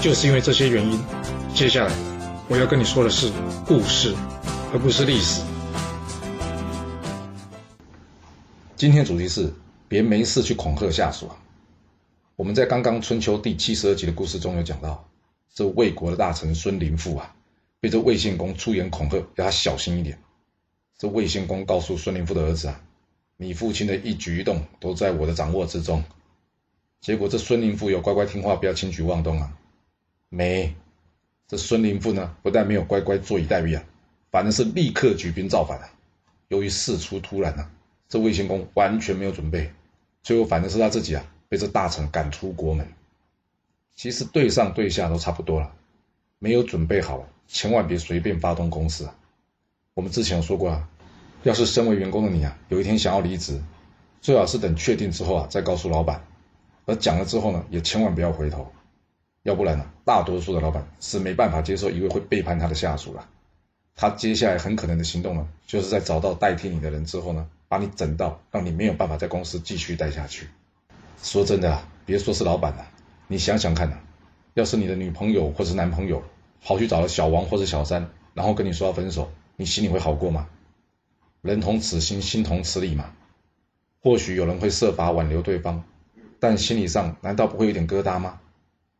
就是因为这些原因，接下来我要跟你说的是故事，而不是历史。今天主题是别没事去恐吓下属！我们在刚刚春秋第七十二集的故事中有讲到，这魏国的大臣孙林父啊，被这魏献公出言恐吓，要他小心一点。这魏献公告诉孙林父的儿子啊，你父亲的一举一动都在我的掌握之中。结果这孙林父有乖乖听话，不要轻举妄动啊。没，这孙林父呢，不但没有乖乖坐以待毙啊，反而是立刻举兵造反啊。由于事出突然啊，这魏献公完全没有准备，最后反正是他自己啊，被这大臣赶出国门。其实对上对下都差不多了，没有准备好，千万别随便发动攻势啊。我们之前有说过啊，要是身为员工的你啊，有一天想要离职，最好是等确定之后啊，再告诉老板。而讲了之后呢，也千万不要回头。要不然呢，大多数的老板是没办法接受一位会背叛他的下属了。他接下来很可能的行动呢，就是在找到代替你的人之后呢，把你整到让你没有办法在公司继续待下去。说真的啊，别说是老板了，你想想看呐，要是你的女朋友或者男朋友跑去找了小王或者小三，然后跟你说要分手，你心里会好过吗？人同此心，心同此理嘛。或许有人会设法挽留对方，但心理上难道不会有点疙瘩吗？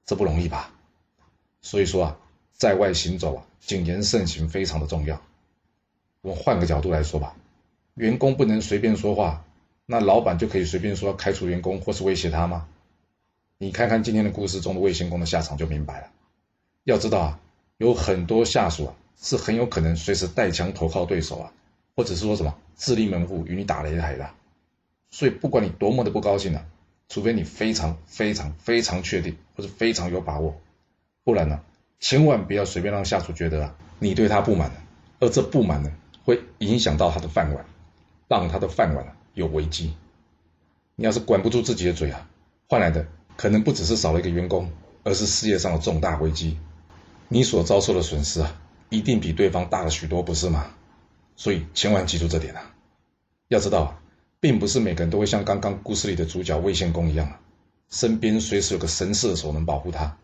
这不容易吧？所以说啊，在外行走啊，谨言慎行非常的重要。我们换个角度来说吧，员工不能随便说话，那老板就可以随便说开除员工或是威胁他吗？你看看今天的故事中的魏献公的下场就明白了。要知道啊，有很多下属啊是很有可能随时带枪投靠对手啊，或者是说什么自立门户与你打擂台的。所以不管你多么的不高兴呢。除非你非常非常非常确定，或者非常有把握，不然呢，千万不要随便让下属觉得啊，你对他不满而这不满呢，会影响到他的饭碗，让他的饭碗有危机。你要是管不住自己的嘴啊，换来的可能不只是少了一个员工，而是事业上的重大危机。你所遭受的损失啊，一定比对方大了许多，不是吗？所以千万记住这点啊，要知道。并不是每个人都会像刚刚故事里的主角魏献公一样，身边随时有个神射手能保护他。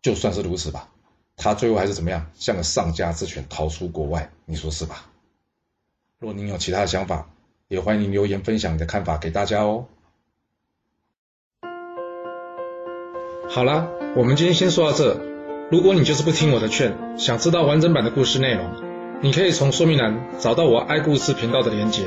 就算是如此吧，他最后还是怎么样，像个丧家之犬逃出国外，你说是吧？若您有其他的想法，也欢迎留言分享你的看法给大家哦。好啦，我们今天先说到这。如果你就是不听我的劝，想知道完整版的故事内容，你可以从说明栏找到我爱故事频道的连结。